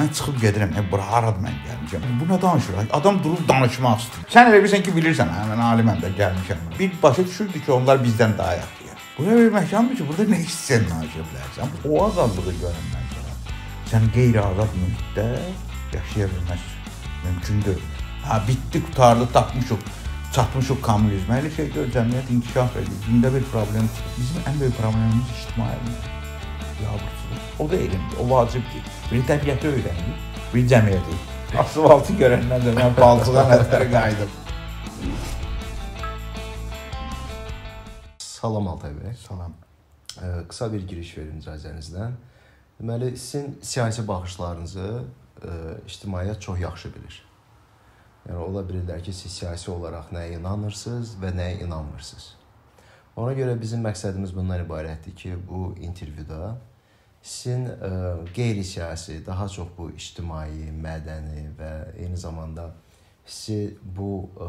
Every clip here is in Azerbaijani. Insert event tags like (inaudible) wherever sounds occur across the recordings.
Mən çıxıb gedirəm, e, bura haradır mən gəlmişəm. Bu nə danışır? Adam durub danışmaq istəyir. Sən elə bilirsən ki, bilirsən, hə, mən aliməm də gəlmişəm. Bir başa düşürdü ki, onlar bizdən daha yaxşıdır. Bu nə bir məkandır ki, burada nə istəyirsən danışa bilərsən. O azadlığı görünmən sonra. Sən qeyri-azad mühitdə yaşaya bilməzsən. Mümkün deyil. Ha, bitdi, qutardı, tapmışıq çatmışıq kommunizmə. Elə şey gör, cəmiyyət inkişaf edir. Dində bir problem. Bizim ən böyük problemimiz ictimaiyyət biabırçılıq. O da elmdir, o vacibdir. Bir təbiəti öyrənir, bir cəmiyyəti. Asfaltı görəndən də mən palçığa (laughs) nəzərə qayıdım. Salam Altay bəy. Salam. Ə, qısa bir giriş verin icazənizlə. Deməli, sizin siyasi baxışlarınızı ə, ictimaiyyət çox yaxşı bilir. Yəni ola bilirlər ki, siz siyasi olaraq nəyə inanırsınız və nəyə inanmırsınız. Ona görə bizim məqsədimiz bundan ibarətdir ki, bu intervyuda sizin ə, qeyri-siyasi, daha çox bu ictimai, mədəni və eyni zamanda sizi bu ə,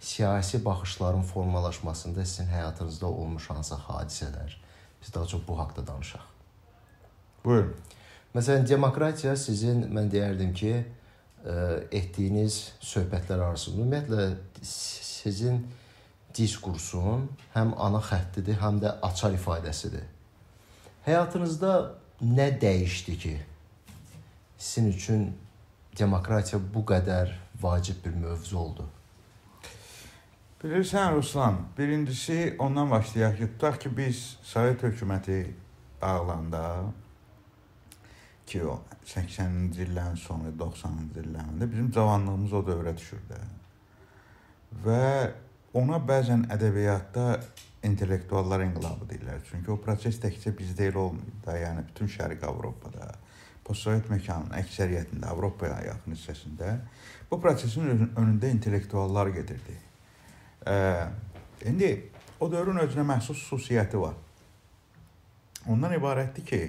siyasi baxışların formalaşmasında sizin həyatınızda olmuş hansı hadisələr, biz daha çox bu haqqda danışaq. Buyurun. Məsələn, demokratiya sizin mən deyərdim ki, ə, etdiyiniz söhbətlər arasında ümumiyyətlə sizin diskursun həm ana xəttidir, həm də açar ifadəsidir. Həyatınızda nə dəyişdi ki, sizin üçün demokratiya bu qədər vacib bir mövzu oldu? Bilirsən Ruslan, birincisi ondan başlayaq ki, tutaq ki biz Sovet hökuməti dağılanda ki o 80-ci illərin sonu, 90-cı illərində bizim cavanlığımız o dövrə düşürdü. Və ona bəzən ədəbiyyatda intellektuallar inqilabı deyirlər. Çünki o proses təkcə bizdə elə olmayıb da, yəni bütün Şərqi Avropada, postsovet məkanın əksəriyyətində, Avropaya yaxın hissəsində bu prosesin önündə intellektuallar gedirdi. Ə, indi o dövrün özünə məxsus xüsusiyyəti var. Ondan ibarətdir ki,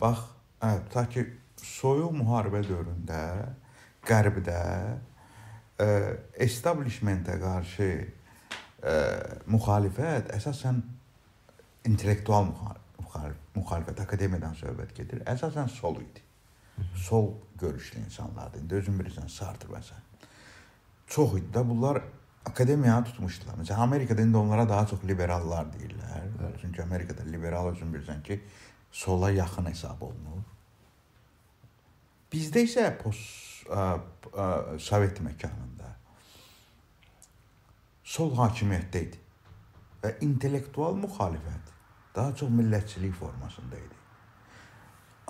bax, hə, ta ki soyuq müharibə dövründə Qərbdə ə, establishmentə qarşı ə, müxalifət əsasən intellektual müxalifət, akademiyadan söhbət gedir. Əsasən sol idi. Sol görüşlü insanlardı. İndi özün bilirsən Sartre və sən. Çox idi də bunlar akademiyanı tutmuşdular. Məsələn, Amerikada indi onlara daha çox liberallar deyirlər. Evet. Çünki Amerikada liberal özün bilirsən ki, sola yaxın hesab olunur. Bizdə isə post Sovet məkanında sol hakimiyyətdə idi və intellektual müxalifət daha çox millətçilik formasında idi.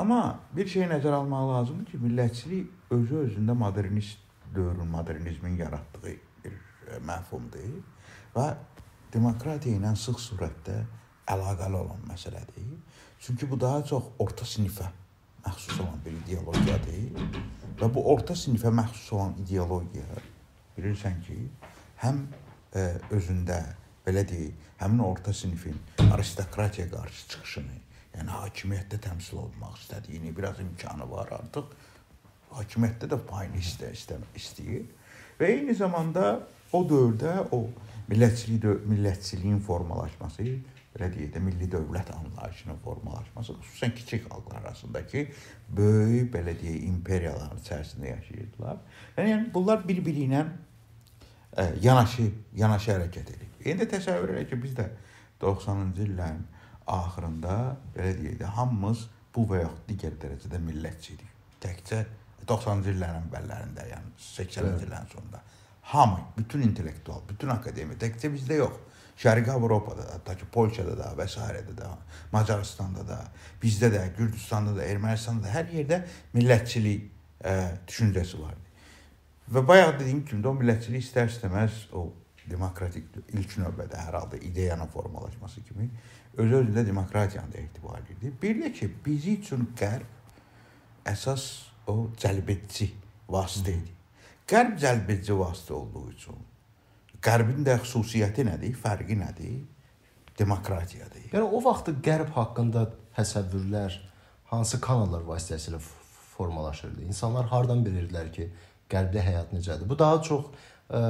Amma bir şey nəzərə almaq lazımdır ki, millətçilik özü özündə modernist dövrün modernizmin yaratdığı bir e, məfhumdur və demokratiya ilə sıx surətdə əlaqəli olan məsələdir. Çünki bu daha çox orta sinifə məxsus olan bir ideologiyadır və bu orta sinifə məxsus olan ideologiya bilirsən ki, həm özündə belə deyək, həmin orta sinifin aristokratiyaya qarşı çıxışını, yəni hakimiyyətdə təmsil olmaq istədiyini, biraz imkanı var artıq. Hakimiyyətdə də payını istə, istə, istəyir. Və eyni zamanda o dövrdə o millətçilik millətçiliyin formalaşması, belə deyək də milli dövlət anlayışının formalaşması, xüsusən kiçik xalqlar arasındakı böyük belə deyək imperiyaların içərisində yaşayırdılar. Yəni, yəni bunlar bir-biri ilə ə, yanaşı, hərəkət edir. İndi təsəvvür edək ki, biz də 90-cı illərin axırında belə deyək də hamımız bu və yaxud digər dərəcədə millətçi idik. Təkcə 90-cı illərin əvvəllərində, yəni 80-ci illərin sonunda hamı, bütün intellektual, bütün akademiya, təkcə bizdə yox. Şərqi Avropada da, ta ki Polşada da, və s. də, Macaristanda da, bizdə də, Gürcüstanda da, Ermənistanda da hər yerdə millətçilik ə, düşüncəsi var. Və bayaq dediyim kimi də o millətçilik istər-istəməz o demokratik ilk növbədə hər halda ideyanın formalaşması kimi öz özündə demokratiyanı da etibar edir. Bir də ki, bizi üçün qərb əsas o cəlbedici vasitə idi. Qərb cəlbedici vasitə olduğu üçün Qərbin də xüsusiyyəti nədir, fərqi nədir? Demokratiyadır. Yəni o vaxt Qərb haqqında təsəvvürlər hansı kanallar vasitəsilə formalaşırdı? İnsanlar hardan bilirdilər ki, Qərbdə həyat necədir? Bu daha çox ə,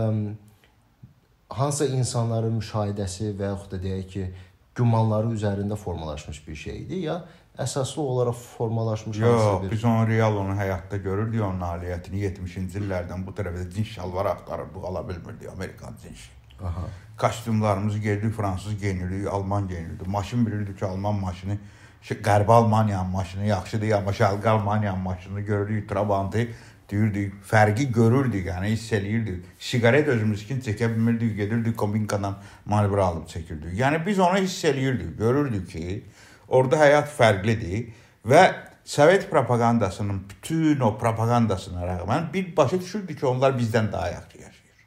hansı insanların müşahidəsi və yaxud da deyək ki, gümanları üzərində formalaşmış bir şey idi ya əsaslı olaraq formalaşmış Yox, biz onu real onu həyatda görürdük onun nailiyyətini 70-ci illərdən bu tərəfdə cins şalvar axtarırdıq, ala bilmirdik Amerikan cinsi. Aha. Kostyumlarımızı geyirdik, fransız geyinirdik, alman geyinirdik. Maşın bilirdik ki, alman maşını Qərbi Almaniyanın maşını yaxşıdır, amma Şərqi Almaniyanın maşını görürük, Trabantı deyirdik, fərqi görürdük, yəni hiss eləyirdik. Siqaret özümüzkin çəkə bilmirdik, gedirdik kombinkadan malbura alıb çəkirdik. Yəni biz onu hiss eləyirdik, görürdük ki, orada həyat fərqlidir və Sovet propagandasının bütün o propagandasına rəğmən bir başa düşürdük ki, onlar bizdən daha yaxşı yaşayır.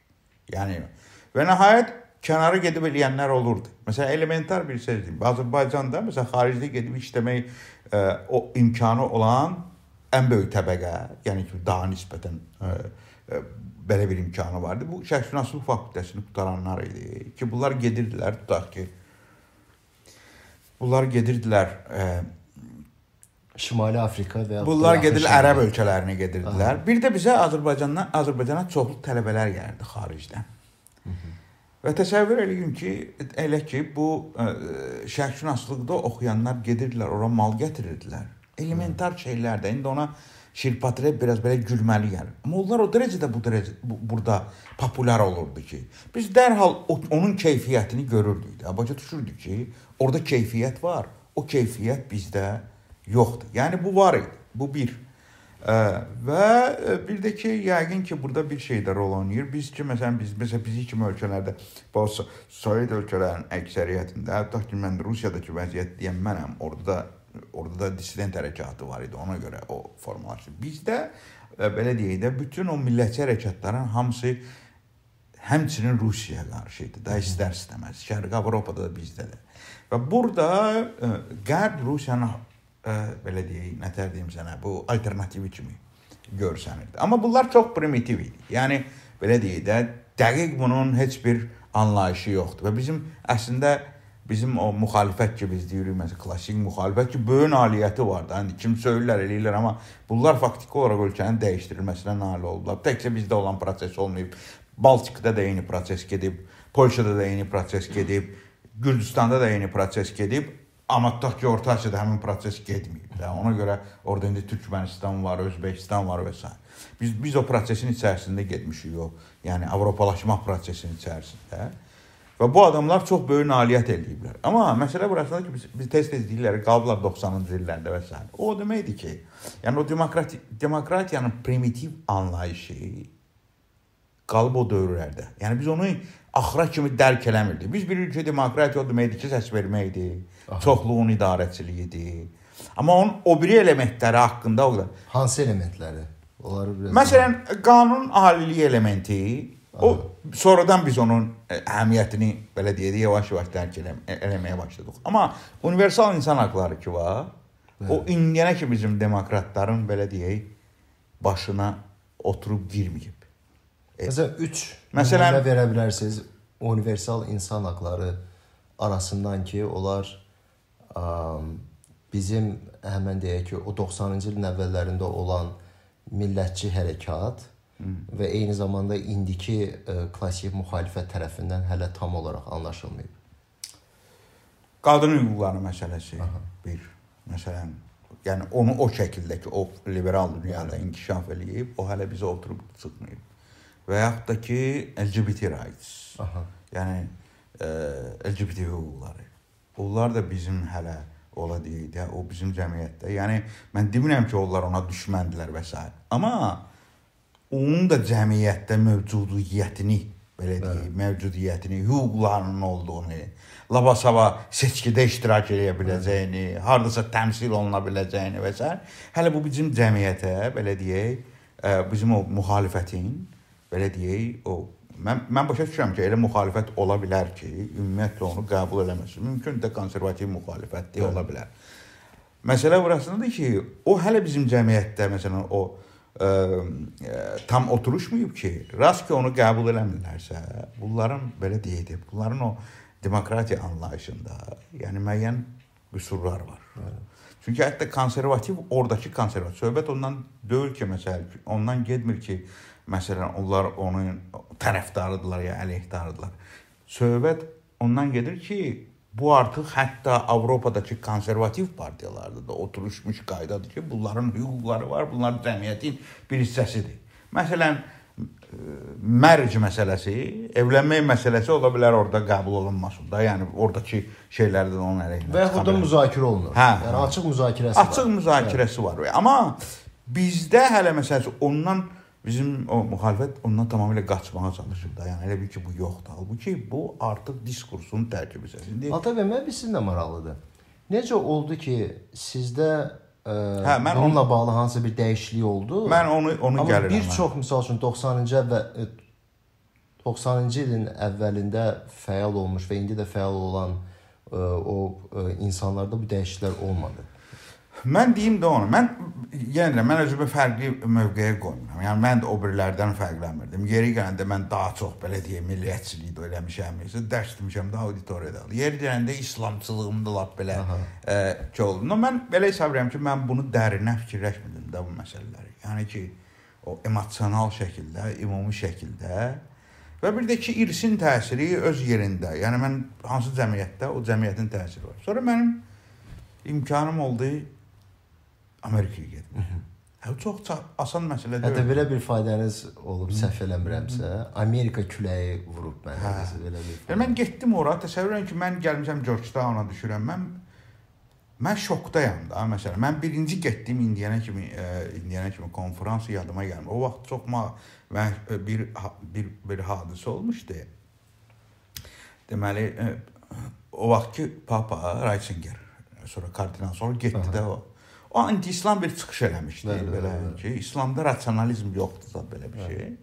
Yəni və nəhayət kənara gedib eləyənlər olurdu. Məsələn, elementar bir deyim. Azərbaycanda məsələn xaricdə gedib işləmək ə, o imkanı olan ən böyük təbəqə, yəni ki, daha nisbətən ə, ə, belə bir imkanı vardı. Bu şərqşünaslıq fakültəsini qutaranlar idi ki, bunlar gedirdilər, tutaq ki, bunlar gedirdilər ə, Şimali Afrika və Bunlar gedirlər ərəb ölkələrinə gedirdilər. Aha. Bir də bizə Azərbaycandan Azərbaycana çoxlu tələbələr gəldi xaricdən. Hı -hı. Və təsəvvür eləyin ki, elə ki bu ə, şərqşünaslıqda oxuyanlar gedirdilər, ora mal gətirirdilər. Elementar şeylərdə indi ona şirpatre biraz belə gülməli gəlir. Amma onlar o dərəcədə bu dərəcə bu, burada populyar olurdu ki, biz dərhal o, onun keyfiyyətini görürdük. Başa düşürdük ki, orada keyfiyyət var. O keyfiyyət bizdə yoxdur. Yəni bu var idi. Bu bir. Ə, və bir də ki, yəqin ki, burada bir şey də rol oynayır. Biz ki, məsələn, biz məsələn bizi kimi ölkələrdə, bu Sovet ölkələrinin əksəriyyətində, hətta ki, mən Rusiyadakı vəziyyət deyən mənəm. Orada da orada da dissident hərəkatı var idi. Ona görə o formalaşdı. Bizdə belə deyək də bütün o millətçi hərəkatların hamısı həmçinin Rusiyaya qarşı idi. Da istər-istəməz. Şərqi Avropada da bizdə də. Və burada Qərb Rusiyanın ə, belə deyək, nətər deyim sənə, bu alternativi kimi görsənirdi. Amma bunlar çox primitiv idi. Yəni belə deyək də, dəqiq bunun heç bir anlayışı yoxdur. Və bizim əslində bizim o müxalifət ki biz deyirik məsələn klassik müxalifət ki böyük nailiyyəti var da. İndi kim söylürlər, eləyirlər, amma bunlar faktiki olaraq ölkənin dəyişdirilməsinə nail oldular. Təkcə bizdə olan proses olmayıb. Baltikada da eyni proses gedib, Polşada da eyni proses gedib, Gürcüstanda da eyni proses gedib. Amma tutaq ki, Orta Asiyada həmin proses getməyib də. Ona görə orada indi Türkmənistan var, Özbəkistan var və s. Biz biz o prosesin içərisində getmişik o. Yəni Avropalaşma prosesinin içərisində. Və bu adamlar çox böyük nailiyyət eləyiblər. Amma məsələ burasındadır ki, biz, biz tez-tez deyirlər, qalıblar 90-cı illərdə və s. O deməkdir ki, yəni o demokrati demokratiyanın primitiv anlayışı qalıb o dövrlərdə. Yəni biz onu axıra kimi dərk eləmirdik. Biz bilirik ki, demokratiya o deməkdir ki, səs verməkdir çoxluğun idarəçiliyidir. Amma onun o biri elementləri haqqında o hansı elementləri? Onları biraz Məsələn, qanun aliliyi elementi o sonradan biz onun e, əhəmiyyətini belə deyək, yavaş-yavaş dərk elə eləməyə başladıq. Amma universal insan hüquqları ki var, Bəli. o indiyənə ki bizim demokratların belə deyək başına oturub girməyib. E, Məsələn 3 məsələn verə bilərsiniz universal insan hüquqları arasından ki, onlar bizim həmən deyək ki, o 90-cı ilin əvvəllərində olan millətçi hərəkat. Və eyni zamanda indiki ə, klassik müxalifət tərəfindən hələ tam olaraq anlaşılmayıb. Qadın hüquqları məsələsi Aha. bir. Məsələn, yəni onu o şəkildə ki, o liberal dünyada inkişaf eləyib, o hələ bizə oturub çıxmayıb. Və yaxud da ki, LGBT rights. Aha. Yəni ə, LGBT hüquqları. Onlar da bizim hələ ola deyək də, o bizim cəmiyyətdə. Yəni mən demirəm ki, onlar ona düşməndilər və s. Amma onun da cəmiyyətdə mövcudiyyətini belə deyək, mövcudiyyətini, hüquqlarının olduğunu, labasava seçkidə iştirak edə biləcəyini, hardasa təmsil oluna biləcəyini və s. Hələ bu bizim cəmiyyətə, belə deyək, bizim o müxalifətin, belə deyək, o Mən mən başa düşürəm ki, elə müxalifət ola bilər ki, ümumiyyətlə onu qəbul eləməsin. Mümkün də konservativ müxalifət deyə ola bilər. Məsələ burasındadır ki, o hələ bizim cəmiyyətdə məsələn o tam oturuşmayıb ki, rast ki onu qəbul eləmirlərsə, bunların belə deyək, bunların o demokratiya anlayışında, yəni müəyyən qüsurlar var. Bəli. Çünki hətta konservativ oradakı konservativ söhbət ondan deyil ki, məsələn, ondan getmir ki, Məsələn, onlar onun tərəfdarıdırlar ya əleyhdarıdırlar. Söhbət ondan gedir ki, bu artıq hətta Avropadakı konservativ partiyalarda da oturmuş qaydadır ki, bunların hüquqları var, bunlar cəmiyyətin bir hissəsidir. Məsələn, mərc məsələsi, evlənmək məsələsi ola bilər orada qəbul olunmasın da. Yəni oradakı şeylərdən onun əleyhinə. Və yaxud da müzakirə olunur. Hə, yəni açıq müzakirəsi açıq var. Açıq müzakirəsi hə. var. Amma bizdə hələ məsələn ondan bizim o müxalifət ondan tamamilə qaçmağa çalışır da. Yəni elə bil ki, bu yoxdur. Halbuki bu artıq diskursun tərkib hissəsidir. Atabəy, mən bir sizin də maraqlıdır. Necə oldu ki, sizdə ə, hə, mən bununla onu, bağlı hansısa bir dəyişiklik oldu? Mən onu onu Amma gəlirəm. bir çox məsəl üçün 90-cı və 90-cı ilin əvvəlində fəal olmuş və indi də fəal olan ə, o ə, insanlarda bu dəyişikliklər olmadı. Mən deyim də onu. Mən yenə də mən özümü fərqli mövqeyə qoymuram. Yəni mən də o birilərdən fərqlənmirdim. Yeri gələndə mən daha çox belə deyim, milliyyətçilik də eləmişəm, isə dərs demişəm də auditoriyada. Yeri gələndə islamçılığım da lap belə e, ki oldu. No, mən belə hesab edirəm ki, mən bunu dərinə fikirləşmirdim də bu məsələləri. Yəni ki, o emosional şəkildə, ümumi şəkildə və bir də ki, irsin təsiri öz yerində. Yəni mən hansı cəmiyyətdə o cəmiyyətin təsiri var. Sonra mənim imkanım oldu Amerikaya getmək. Hə çox asan məsələ deyil. Hətta belə bir faydanız olub səhv eləmirəmsə, Amerika küləyi vurub mənə hə. belə bir. Yəni mən getdim ora, təsəvvür edin ki, mən gəlmişəm Georgetown-a düşürəm. Mən mən şokdayam da. Məsələn, mən birinci getdiyim indiyənə kimi, e, indiyənə kimi konfrans yadıma gəlmir. O vaxt çox ma mən bir bir bir hadisə olmuşdu. Deməli, e, o vaxtki Papa Ratzinger, sonra kardinal, sonra getdi Aha. də o O anti-İslam bir çıxış eləmişdi bəli, belə bəli, ki, İslamda rasionalizm yoxdur da belə bir şey.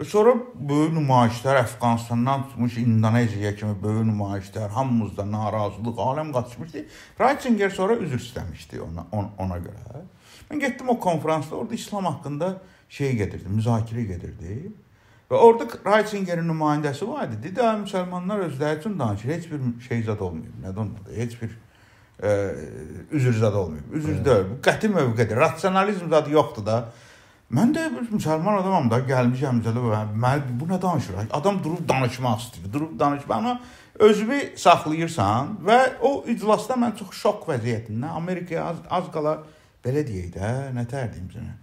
Və sonra böyük nümayişlər Əfqanistandan tutmuş İndoneziyaya kimi böyük nümayişlər, hamımızda narazılıq, aləm qaçmışdı. Ratzinger sonra üzr istəmişdi ona ona, ona görə. Mən getdim o konfransda, orada İslam haqqında şey gedirdi, müzakirə gedirdi. Və orada Ratzingerin nümayəndəsi var idi. Dedi, müsəlmanlar özləri üçün danışır, heç bir şey zad olmuyor. Nədən olmadı? Heç bir e, üzr zad olmayıb. Üzr evet. deyil. Bu qəti mövqedir. Rasionalizm zadı yoxdur da. Mən də müsəlman adamam da, gəlmişəm bizə mən bu nə danışır? Adam durub danışmaq istəyir. Durub danışmaq amma özünü saxlayırsan və o iclasda mən çox şok vəziyyətində Amerikaya az, az qala belə deyək də, nə tər deyim sənə.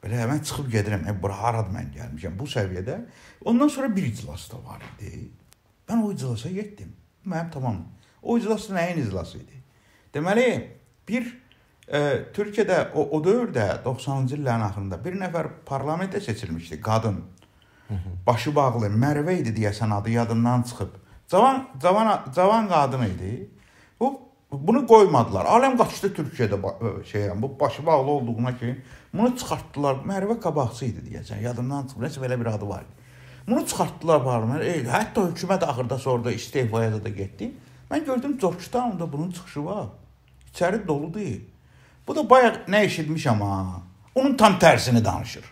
Belə mən çıxıb gedirəm. E, bura haradır mən gəlmişəm bu səviyyədə. Ondan sonra bir iclas da var idi. Mən o iclasa getdim. Mənim tamam. O iclas nəyin iclası idi? Deməli, bir e, Türkiyədə o, o dövrdə 90-cı illərin axırında bir nəfər parlamentə seçilmişdi, qadın. Başı bağlı, Mərvə idi deyəsən adı yadımdan çıxıb. Cavan cavan cavan qadın idi. Bu bunu qoymadılar. Aləm qaçdı Türkiyədə şeyəm, bu başı bağlı olduğuna ki, bunu çıxartdılar. Mərvə qabaqçı idi deyəsən, yadımdan çıxıb. Nəsə belə bir adı var idi. Bunu çıxartdılar parlament. E, hətta hökumət axırda sonra istefaya da getdi. Mən gördüm Georgetown-da bunun çıxışı var. İçəri doludur. Bu da bayaq nə eşitmiş amma onun tam tərsini danışır.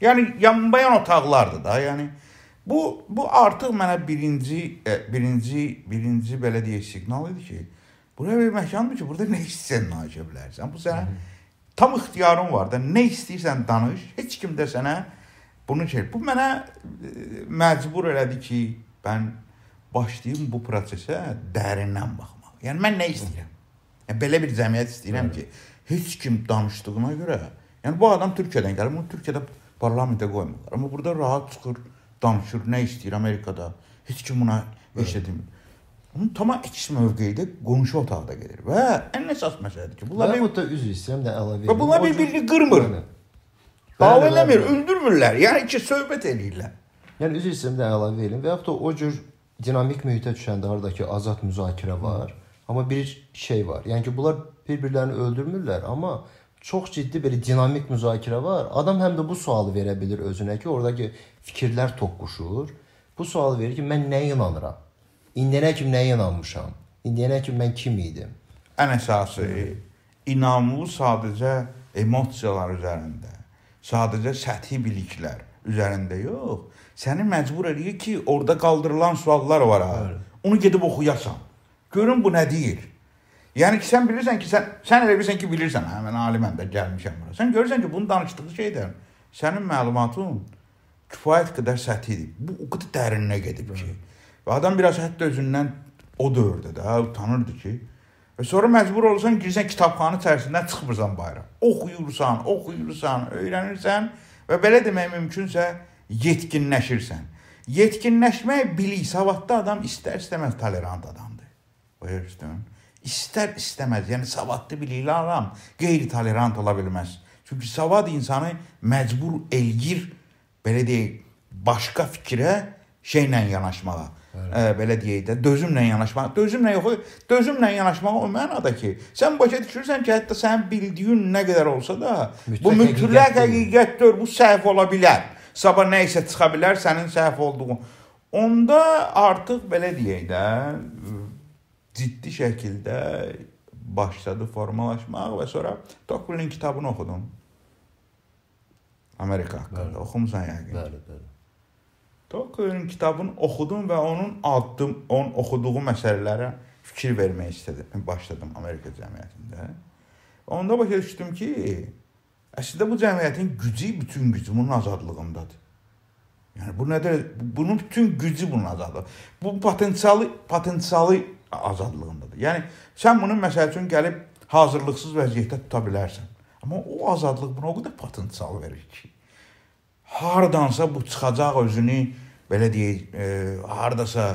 Yəni yanbayan otaqlardır da. Yəni bu bu artıq mənə birinci e, birinci birinci belə deyək siqnal idi ki, bura bir məkandır ki, burada nə istəsən danışa bilərsən. Bu sənə tam ixtiyarın var da, nə istəyirsən danış. Heç kim də sənə bunu şey. Bu mənə e, məcbur elədi ki, mən başlayım bu prosesə dərindən baxmaq. Yəni mən nə istəyirəm? Yəni belə bir cəmiyyət istəyirəm ki, heç kim danışdığına görə, yəni bu adam Türkiyədən gəlir, bunu Türkiyədə parlamentə qoymurlar. Amma burada rahat çıxır, danışır, nə istəyir Amerikada. Heç kim buna heç demir. Onun tamam əks mövqeyidə qonşu otaqda gedir. Və ən əsas məsələdir ki, bunlar bir da üzr istəyirəm də əlavə edim. Və bunlar bir-birini qırmır. Dava eləmir, öldürmürlər. Yəni ki, söhbət eləyirlər. Yəni üzr istəyirəm də əlavə edim və yaxud da o cür dinamik mühitə düşəndə hardakı azad müzakirə var. Hı Amma bir şey var. Yəni ki, bunlar bir-birlərini öldürmürlər, amma çox ciddi belə dinamik müzakirə var. Adam həm də bu sualı verə bilir özünə ki, oradakı fikirlər toqquşur. Bu sualı verir ki, mən nəyə inanıram? İndiyənə kimi nəyə inanmışam? İndiyənə kimi mən kim idim? Ən əsası inamı sadəcə emosiyalar üzərində, sadəcə səthi biliklər üzərində yox. Səni məcbur edir ki, orada qaldırılan suallar var ha. Onu gedib oxuyasan. Görün bu nə deyir. Yəni ki, sən bilirsən ki, sən sən elə bilirsən ki, bilirsən, hə, mən aliməm də gəlmişəm bura. Sən görürsən ki, bunun danışdığı şeydən sənin məlumatın kifayət qədər səthidir. Bu o qədər dərinə gedib ki. Və adam biraz hətta özündən o dövrdə də utanırdı ki, və sonra məcbur olursan girsən kitabxana içərisindən çıxmırsan bayıra. Oxuyursan, oxuyursan, öyrənirsən və belə demək mümkünsə yetkinləşirsən. Yetkinləşmək bilik, savadlı adam istər-istəməz tolerant adamdır. Buyursun. İstər istəməz, yəni savadlı bilikli adam qeyri-tolerant ola bilməz. Çünki savad insanı məcbur elgir belə deyək, başqa fikrə şeylə yanaşmağa. Ə, belə deyək də, dözümlə yanaşmaq. Dözümlə yox, dözümlə yanaşmaq o mənada ki, sən başa düşürsən ki, hətta sənin bildiyin nə qədər olsa da, mütləq bu mütləq həqiqətdir, bu səhv ola bilər sabah nə isə çıxa bilər sənin səhv olduğun. Onda artıq belə deyək də ciddi şəkildə başladı formalaşmaq və sonra Tocqueville'in kitabını oxudum. Amerika haqqında bəli. oxumusan yəqin. Bəli, bəli. Tocqueville'in kitabını oxudum və onun addım, onun oxuduğu məsələlərə fikir vermək istədim. Başladım Amerika cəmiyyətində. Onda başa düşdüm ki, Əslində bu cəmiyyətin gücü bütün gücü bunun azadlığındadır. Yəni bu nədir? Bunun bütün gücü bunun azadlığı. Bu potensialı potensialı azadlığındadır. Yəni sən bunu məsəl üçün gəlib hazırlıqsız vəziyyətdə tuta bilərsən. Amma o azadlıq buna o qədər potensial verir ki, hardansa bu çıxacaq özünü belə deyək, e, hardasa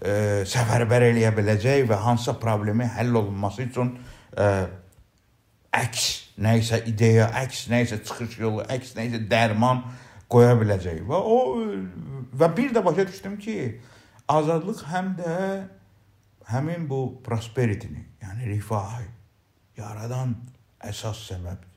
e, səfərbər eləyə biləcək və hansısa problemi həll olunması üçün e, əks nə isə ideya, əks nə isə çıxış yolu, əks nə isə dərman qoya biləcək. Və o və bir də başa düşdüm ki, azadlıq həm də həmin bu prosperity-ni, yəni rifahı yaradan əsas səbəbdir.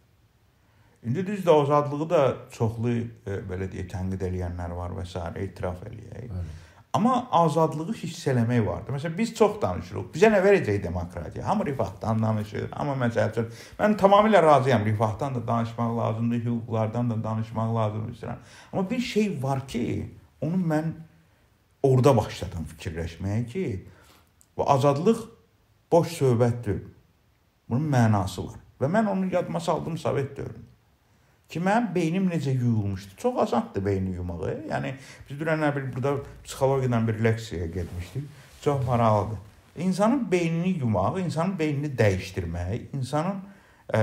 İndi düzdür, azadlığı da çoxlu e, belə deyə tənqid eləyənlər var və s. etiraf eləyək. Bəli. Amma azadlığı hiss eləmək vardır. Məsələn, biz çox danışırıq. Bizə nə verəcək demokratiya? Hamı rifahdan danışır. Amma məsəl üçün mən tamamilə razıyam. Rifahdan da danışmaq lazımdır, hüquqlardan da danışmaq lazımdır istəyirəm. Amma bir şey var ki, onu mən orada başladım fikirləşməyə ki, bu azadlıq boş söhbətdir. Bunun mənası var. Və mən onu yadıma saldım Sovet dövründə ki mənim beynim necə yuyulmuşdu. Çox asandır beyni yumağı. Yəni biz dünənlər bir burada psixologiyadan bir leksiyaya getmişdik. Çox maraqlıdır. İnsanın beynini yumaq, insanın beynini dəyişdirmək, insanın e,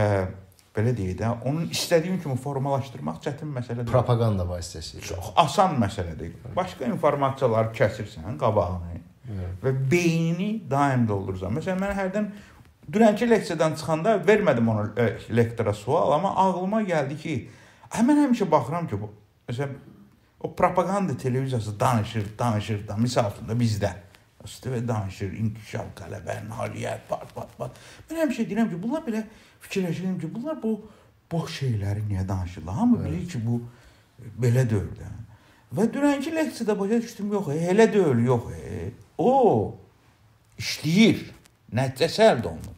belə deyək də, onun istədiyin kimi formalaşdırmaq çətin məsələdir. Propaganda vasitəsilə. Çox asan məsələdir. Başqa informasiyaları kəsirsən qabağını. Və beynini daim doldurursan. Məsələn, mən hərdən Dünənki leksiyadan çıxanda vermədim ona e, lektora sual, amma ağlıma gəldi ki, həmin həmişə baxıram ki, bu məsələn o propaganda televiziyası danışır, danışır da, misal üçün də bizdə İstəvə danışır, inkişaf, qələbə, nailiyyət, pat, pat, pat. Mən həmişə deyirəm ki, bunlar belə fikirləşirəm ki, bunlar bu boş şeyləri niyə danışırlar? Hamı evet. bilir ki, bu belə deyil də. Və dünənki leksiyada başa düşdüm, yox, e, elə deyil, yox. E, o işləyir, nəticəsi əldə olunur.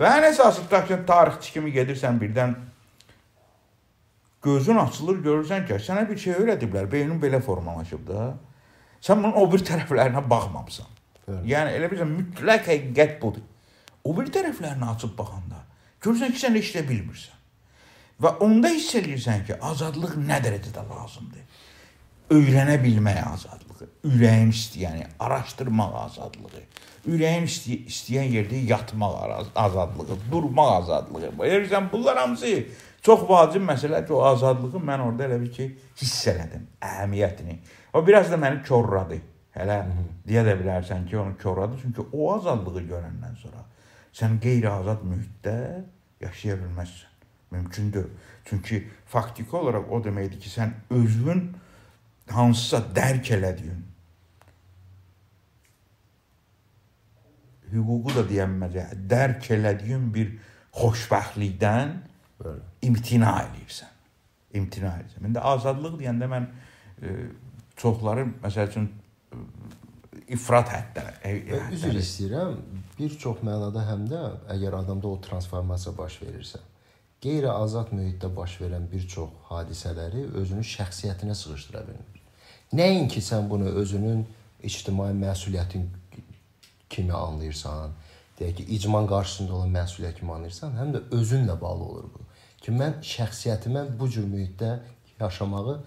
Və ən əsası tutaq ki, tarixçi kimi gedirsən birdən gözün açılır, görürsən ki, sənə bir şey öyrədiblər, beynin belə formalaşıb da. Sən bunun o bir tərəflərinə baxmamısan. Evet. Yəni elə bilirsən mütləq həqiqət budur. O bir tərəflərini açıb baxanda görürsən ki, sən heç də bilmirsən. Və onda hiss edirsən ki, azadlıq nə dərəcədə lazımdır. Öyrənə bilmək azadlığı, ürəyin istəyəni, araşdırmaq azadlığı ürəyin istəy istəyən yerdə yatmaq azadlığı, durmaq azadlığı. Bilirsən, bunlar hamısı çox vacib məsələdir o azadlığı mən orada elə bir ki, hiss elədim, əhəmiyyətini. O biraz da məni korladı. Hələ deyə də bilərsən ki, onu korladı, çünki o azadlığı görəndən sonra sən qeyri-azad mühitdə yaşaya bilməzsən. Mümkündür. Çünki faktiki olaraq o deməkdir ki, sən özün hansısa dərk elədiyin hüququ da deyənməcə dərk elədiyin bir xoşbəxtlikdən Bəli. imtina eləyirsən. İmtina eləyirsən. İndi azadlıq deyəndə mən e, çoxları məsəl üçün e, ifrat həddə. Üzr istəyirəm. Bir çox mənada həm də əgər adamda o transformasiya baş verirsə, qeyri-azad mühitdə baş verən bir çox hadisələri özünün şəxsiyyətinə sığışdıra bilmir. Nəinki sən bunu özünün ictimai məsuliyyətin kimi anlayırsan, deyək ki, icman qarşısında olan məsuliyyət kimi anlayırsan, həm də özünlə bağlı olur bu. Ki mən şəxsiyyətimə bu cür mühitdə yaşamağı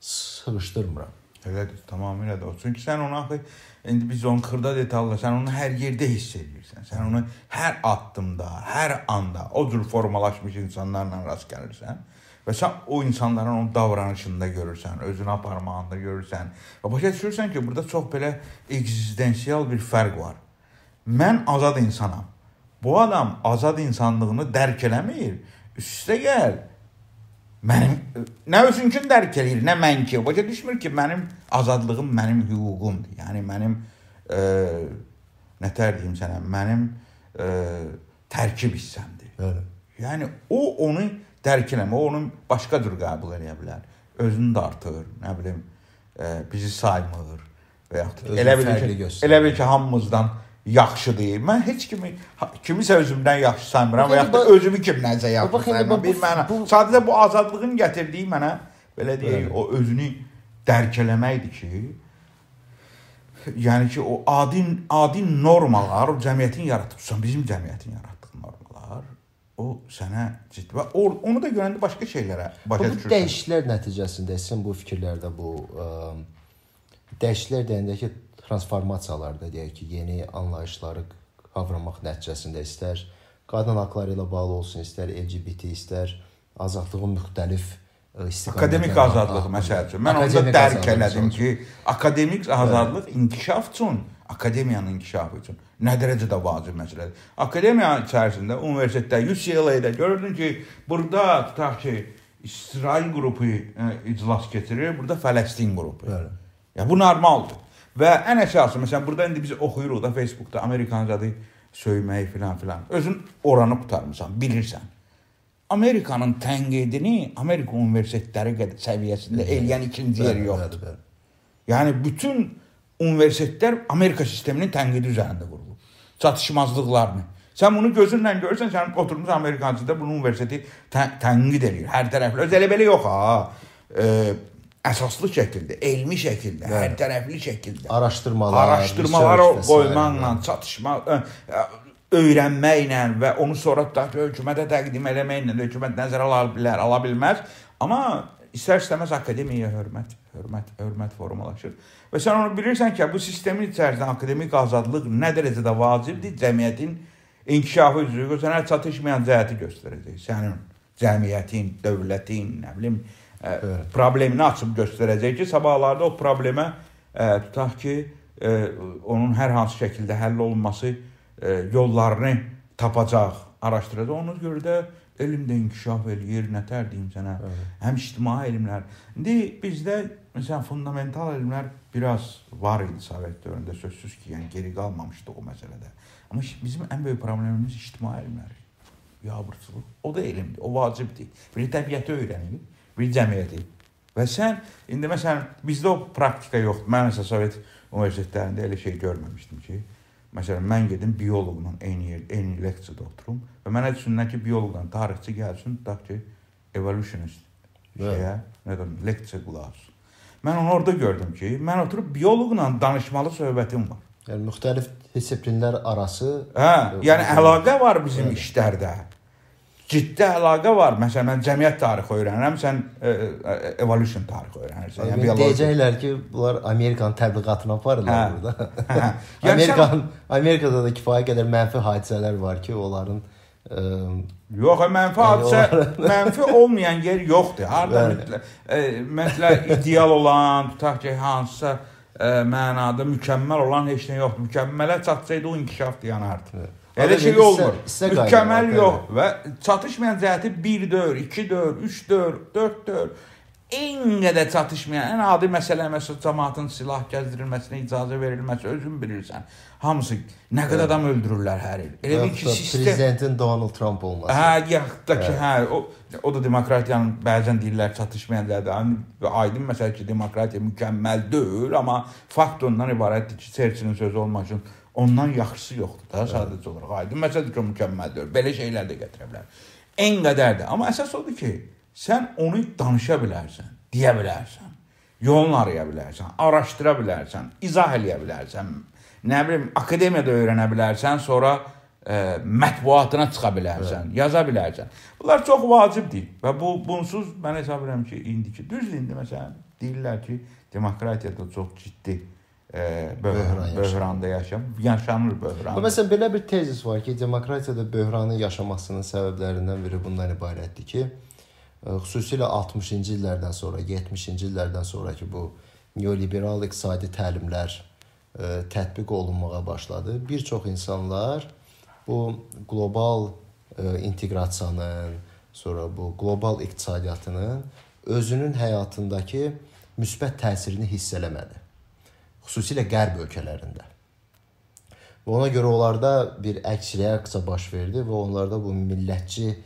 sığışdırmıram. Elədir, tamamilə də o. Çünki sən onu axı indi biz onu xırda detalda, sən onu hər yerdə hiss edirsən. Sən onu hər addımda, hər anda o cür formalaşmış insanlarla rast gəlirsən və sən o insanların onun davranışında görürsən, özünü aparmağında görürsən və başa düşürsən ki, burada çox belə ekzistensial bir fərq var. Mən azad insanam. Bu adam azad insanlığını dərk eləmir. Üstə gəl. Mənim nə özünkün dərk eləyir, nə mənki. Başa düşmür ki, mənim azadlığım mənim hüququmdur. Yəni mənim e, nə tər deyim sənə, mənim e, tərkib hissəmdir. Bəli. Yəni o onu dərk eləmir, o onu başqa cür qəbul edə bilər. Özünü dartır, nə bilim, e, bizi saymır və yaxud Özünü elə fərqli ki, göstərir. elə bil ki, hamımızdan yaxşıdır. Mən heç kimi kimisə özümdən yaxşı saymıram və yaxud da özümü kimdənsə yaxşı saymıram. bax, Bir bu- Sadəcə bu azadlığın gətirdiyi mənə belə deyək, o özünü dərk eləməkdir ki, yəni ki, o adi adi normalar, o cəmiyyətin yaratdığı, bizim cəmiyyətin normalar o sənə ciddi və onu da görəndə başqa şeylərə başa Bu düşürsən. dəyişikliklər nəticəsində sizin bu fikirlərdə bu ə, dəyişikliklər deyəndə ki, transformasiyalarda deyək ki, yeni anlayışları qavramaq nəticəsində istər qadın haqqları ilə bağlı olsun, istər LGBT, istər azadlığın müxtəlif Akademik azadlıq məsəl üçün. Mən onda dərk elədim ki, akademik azadlıq inkişaf üçün, akademiyanın inkişafı üçün nə dərəcədə vacib məsələdir. Akademiya içərisində universitetdə, UCLA-da görürdün ki, burada tutaq ki, İsrail qrupu ə, iclas keçirir, burada Fələstin qrupu. Bəli. Ya bu normaldır. Və ən əsası məsələn burada indi biz oxuyuruq da Facebookda Amerikancadı söyməyi filan filan. Özün oranı qutarmısan, bilirsən. Amerikanın tənqidini Amerika universitetləri qədər səviyyəsində eləyən ikinci yer yoxdur. Yəni bütün universitetlər Amerika sisteminin tənqidi üzərində qurulub. Çatışmazlıqlarını. Sən bunu gözünlə görürsən, sən oturmusan Amerikancıda bunu universiteti tə tənqid eləyir. Hər tərəfli. Öz elə belə yox ha. E, əsaslı şəkildə, elmi şəkildə, hər tərəfli şəkildə. Araşdırmalar, araşdırmalar qoymaqla, çatışma ə, öyrənməklə və onu sonra da hökumətə təqdim eləməklə hökumət nəzərə ala bilər, ala bilməz. Amma istər-istəməz akademiyaya hörmət, hörmət, hörmət formalaşır. Və sən onu bilirsən ki, bu sistemin içərisində akademik azadlıq nə dərəcədə vacibdir, cəmiyyətin inkişafı üzrə sənə çatışmayan cəhəti göstərəcək. Sənin cəmiyyətin, dövlətin, nə bilim, ə, problemini açıb göstərəcək ki, sabahlarda o problemə ə, tutaq ki, ə, onun hər hansı şəkildə həll olunması ə, yollarını tapacaq, araşdıracaq. Ona görə də elm də inkişaf eləyir, nətər deyim sənə. Evet. Həm ictimai elmlər. İndi bizdə məsələn fundamental elmlər biraz var idi Sovet dövründə sözsüz ki, yəni geri qalmamışdı o məsələdə. Amma bizim ən böyük problemimiz ictimai elmlər. Yabırçılıq. O da elmdir, o vacibdir. Bir təbiəti öyrənir, bir cəmiyyəti. Və sən indi məsələn bizdə o praktika yoxdur. Mən məsələn Sovet universitetlərində elə şey görməmişdim ki, məsələn mən gedim bioloqla eyni yer, eyni leksiyada oturum və mənə düşünürlər ki, bioloqla tarixçi gəlsin, tutaq ki, evolutionist şeyə, nə deyim, leksiya qulaq assın. Mən onu orada gördüm ki, mən oturub bioloqla danışmalı söhbətim var. Yəni müxtəlif disiplinlər arası Hə, yəni əlaqə var bizim Bəli. işlərdə. Ciddi əlaqə var. Məsələn, mən cəmiyyət tarixi öyrənirəm, sən e, e, evolution tarixi öyrənirsən. Yəni biologiya. deyəcəklər ki, bunlar Amerikanın təbliğatını aparırlar Hə. burada. Hə. (laughs) Yəni Amerikan Amerikada da kifayət qədər mənfi hadisələr var ki, onların ə, Yox, mənfi Yəni hadisə, (laughs) mənfi olmayan yer yoxdur. Harda e, məsələn, ideal olan, tutaq ki, hansısa e, mənada mükəmməl olan heç nə yoxdur. Mükəmmələ çatsaydı o inkişaf yanardı. Elə şey olmur. Mükəmməl yox və çatışmayan cəhəti 1 dör, 2 dör, 3 dör, 4 dör. En qədər çatışmayan, ən adi məsələ məsəl cəmaatın silah gəzdirilməsinə icazə verilməsi özün bilirsən. Hamısı nə qədər adam öldürürlər hər il. Elə bir ki, sistem prezidentin Donald Trump olması. Hə, yaxud da ki, hə, o o da demokratiyanın bəzən deyirlər çatışmayan. Yəni aydın məsələ ki, demokratiya mükəmməl deyil, amma fakt ondan ibarətdir ki, Churchillin sözü olmaq üçün ondan yaxşısı yoxdur da sadəcə olaraq. Aydın məsələdir ki, o mükəmməl deyil. Belə şeylər də gətirə bilər. En qədərdir. Amma əsas odur ki, sən onu danışa bilərsən, deyə bilərsən. Yolunu araya bilərsən, araşdıra bilərsən, izah eləyə bilərsən. Nə bilim, akademiyada öyrənə bilərsən, sonra ə, mətbuatına çıxa bilərsən, evet. yaza bilərsən. Bunlar çox vacibdir və bu bunsuz mən hesab edirəm ki, indiki düzdür indi məsələn deyirlər ki, demokratiyada çox ciddi ə, böhran, böhran böhranda yaşam, yaşanır böhran. Bu məsələn belə bir tezis var ki, demokratiyada böhranın yaşamasının səbəblərindən biri bundan ibarətdir ki, ə, xüsusilə 60-cı illərdən sonra, 70-ci illərdən sonrakı bu neoliberal iqtisadi təlimlər ə, tətbiq olunmağa başladı. Bir çox insanlar bu qlobal ə, inteqrasiyanın, sonra bu qlobal iqtisadiyyatının özünün həyatındakı müsbət təsirini hiss eləmədi xüsusilə qərb ölkələrində. Və ona görə onlarda bir əks reaksiya baş verdi və onlarda bu millətçi e,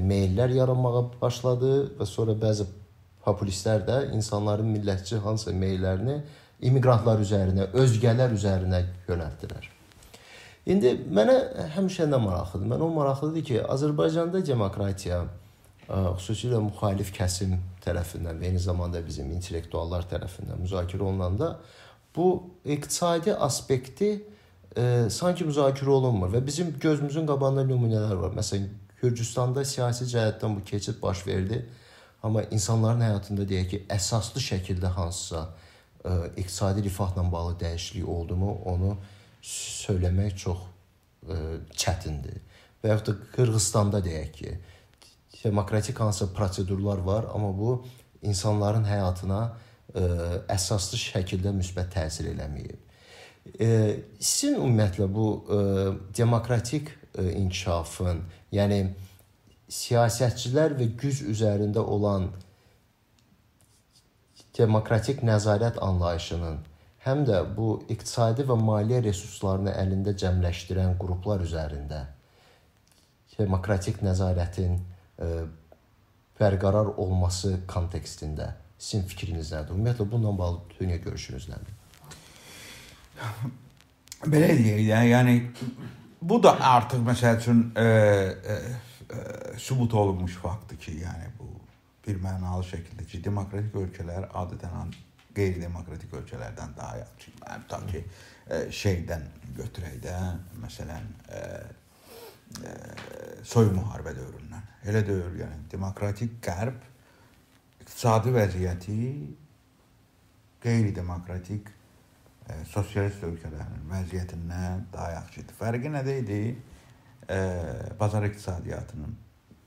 meyllər yaranmağa başladı və sonra bəzi populistlər də insanların millətçi hansısa meyllərini immiqrantlar üzərinə, özgələr üzərinə yönəltdilər. İndi mənə həmişə nə maraqlıdır? Mənə o maraqlıdır ki, Azərbaycanda demokratiya e, xüsusilə müxalif kəsim tərəfindən və eyni zamanda bizim intellektuallar tərəfindən müzakirə olunanda bu iqtisadi aspekti e, sanki müzakirə olunmur və bizim gözümüzün qabağında nümunələr var. Məsələn, Gürcüstanda siyasi cəhətdən bu keçid baş verdi, amma insanların həyatında deyək ki, əsaslı şəkildə hansısa e, iqtisadi rifahla bağlı dəyişiklik oldumu, onu söyləmək çox e, çətindir. Və yaxud da Qırğızstanda deyək ki, demokratik hansısa prosedurlar var, amma bu insanların həyatına ə, əsaslı şəkildə müsbət təsir eləməyib. Sizin ümumiyyətlə bu demokratik inkişafın, yəni siyasətçilər və güc üzərində olan demokratik nəzarət anlayışının həm də bu iqtisadi və maliyyə resurslarını əlində cəmləşdirən qruplar üzərində demokratik nəzarətin ə, bərqərar olması kontekstində Sizin fikriniz nədir? Ümumiyyətlə bununla bağlı dünya görüşünüz nədir? Belə deyək də, yəni bu da artıq məsəl üçün e, e, e, sübut olunmuş faktdır ki, yəni bu bir mənalı şəkildə ki, demokratik ölkələr adətən qeyri-demokratik ölkələrdən daha yaxşı. Yəni ta ki e, şeydən götürək də, məsələn, e, e, soyuq müharibə dövründən. Elə dövr, yəni demokratik qərb iqtisadi vəziyyəti qeyri-demokratik e, sosialist ölkələrin vəziyyətindən daha yaxşıdır. Fərqi nədə idi? E, bazar iqtisadiyyatının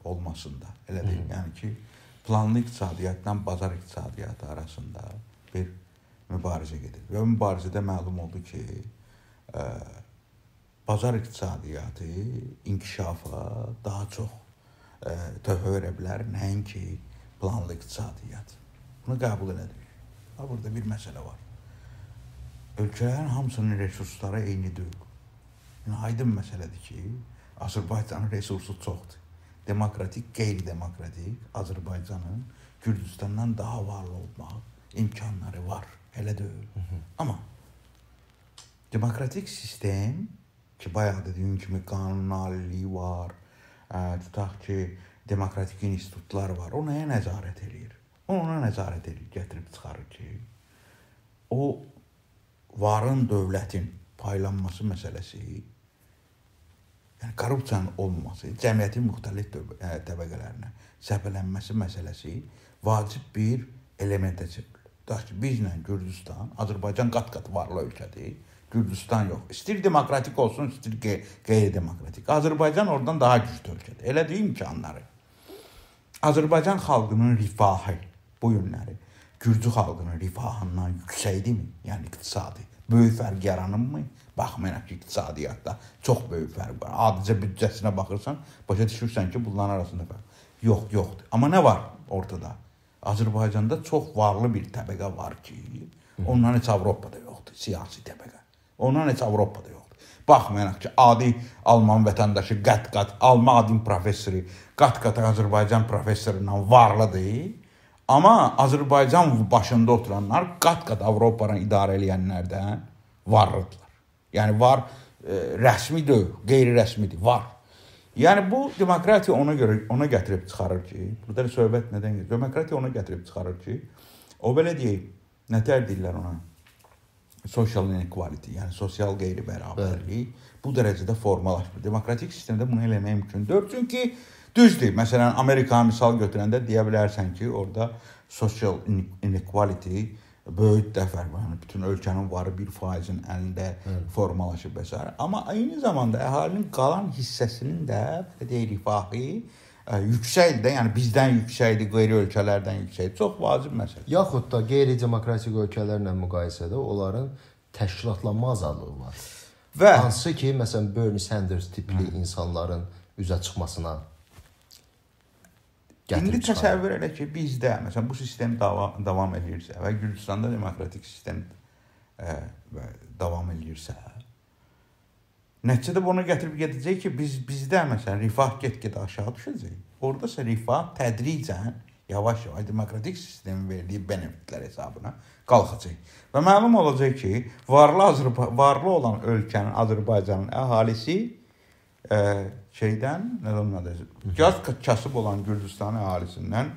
olmasında. Elə deyil. Yəni ki, planlı iqtisadiyyatla bazar iqtisadiyyatı arasında bir mübarizə gedir. Və mübarizədə məlum oldu ki, e, bazar iqtisadiyyatı inkişafa daha çox e, töhfə verə bilər, nəinki planlı iqtisadiyyat. Bunu qəbul elədik. Ha burada bir məsələ var. Ölkələrin hamısının resursları eyni deyil. Yəni aydın məsələdir ki, Azərbaycanın resursu çoxdur. Demokratik, qeyri-demokratik Azərbaycanın Gürcüstandan daha varlı olmaq imkanları var. Elə deyil. Hı -hı. Amma demokratik sistem ki, bayaq dediyim kimi qanunaliliyi var. Ə, tutaq ki, demokratik institutlar var. O nəyə nəzarət eləyir? O ona nəzarət eləyir, gətirib çıxarır ki, o varın dövlətin paylanması məsələsi, yəni korrupsiyanın olmaması, cəmiyyətin müxtəlif təbəqələrinə səpələnməsi məsələsi vacib bir elementə çevrilir. Daş ki, bizlə Gürcüstan, Azərbaycan qat-qat varlı ölkədir. Gürcüstan yox. İstir demokratik olsun, istir qeyri-demokratik. Azərbaycan oradan daha güclü ölkədir. Elədiyi imkanları. Azərbaycan xalqının rifahı bu günləri Gürcü xalqının rifahından yüksəkdirmi? Yəni iqtisadi böyük fərq yaranırmı? Baxmayaraq ki, iqtisadiyyatda çox böyük fərq var. Adicə büdcəsinə baxırsan, başa düşürsən ki, bunların arasında fərq yox, yoxdur. Amma nə var ortada? Azərbaycanda çox varlı bir təbəqə var ki, ondan heç Avropada yoxdur, siyasi təbəqə. Ondan heç Avropada yoxdur. Baxmayaraq ki, adi alman vətəndaşı qat-qat, alman professoru qat-qat Azərbaycan professorundan varlıdır. Amma Azərbaycan başında oturanlar qat-qat Avropanı idarə edənlərdən varlıdırlar. Yəni var e, rəsmi deyil, qeyri-rəsmidir, var. Yəni bu demokratiya ona görə ona gətirib çıxarır ki, burada söhbət nədən gedir? Demokratiya ona gətirib çıxarır ki, o belə deyək, nətər deyirlər ona? Social inequality, yəni sosial qeyri-bərabərlik bu dərəcədə formalaşmır. Demokratik sistemdə bunu eləmək mümkün deyil. Çünki düzdür. Məsələn, Amerika misal götürəndə deyə bilərsən ki, orada social inequality böyük dəfər yəni bütün ölkənin varı 1%-in əlində Hı. formalaşıb və s. Amma eyni zamanda əhalinin qalan hissəsinin də belə deyək rifahı yüksəkdir də, yəni bizdən yüksəkdir, qeyri ölkələrdən yüksəkdir. Çox vacib məsələdir. Yaxud da qeyri-demokratik ölkələrlə müqayisədə onların təşkilatlanma azadlığı var. Və hansı ki, məsələn, Bernie Sanders tipli Hı. insanların üzə çıxmasına İndi təsəvvür elə ki, bizdə məsələn bu sistem davam davam edirsə və Gürcüstanda demokratik sistem ə, davam edirsə, Nəticədə bunu gətirib gedəcək ki, biz bizdə məsələn rifah get-gedə aşağı düşəcək. Orada isə rifah tədricən yavaş-yavaş demokratik sistemin verdiyi benefitlər hesabına qalxacaq. Və məlum olacaq ki, varlı Azərbaycan varlı olan ölkənin Azərbaycanın əhalisi ə, şeydən nə onun adı? Gaz kasıb olan Gürcüstan əhalisindən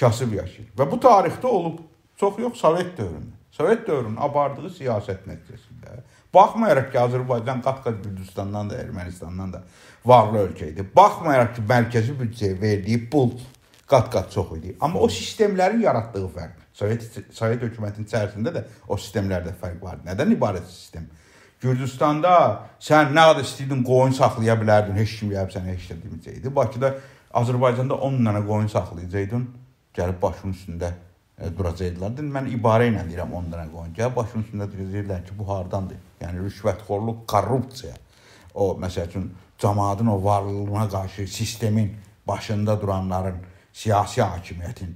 kasıb yaşayır. Və bu tarixdə olub. Çox yox Sovet dövründə. Sovet dövrünün apardığı siyasət nəticəsində Baxmayaraq ki, Azərbaycan qat-qat Gürcüstandan da, Ermənistandan da varlı ölkə idi. Baxmayaraq ki, mərkəzi büdcəyə verdiyi pul qat-qat çox idi. Amma o sistemlərin yaratdığı fərq, Sovet Sovet hökumətinin içərisində də o sistemlərdə fərq var. Nədən ibarət sistem? Gürcüstanda sən nə qədər istəyirdin qoyun saxlaya bilərdin, heç kim gəlib sənə heç nə deməyəcəkdi. Bakıda Azərbaycanda 10 dənə qoyun saxlayacaqdın, gəlib başının üstündə e, duracaqdılar. Mən ibarə ilə deyirəm 10 dənə qoyun. Gəl başının üstündə deyirlər ki, bu hardandır? Yəni rüşvətxorluq, korrupsiya. O məsəl üçün cəmaatın o varlığına qarşı sistemin başında duranların siyasi hakimiyyətin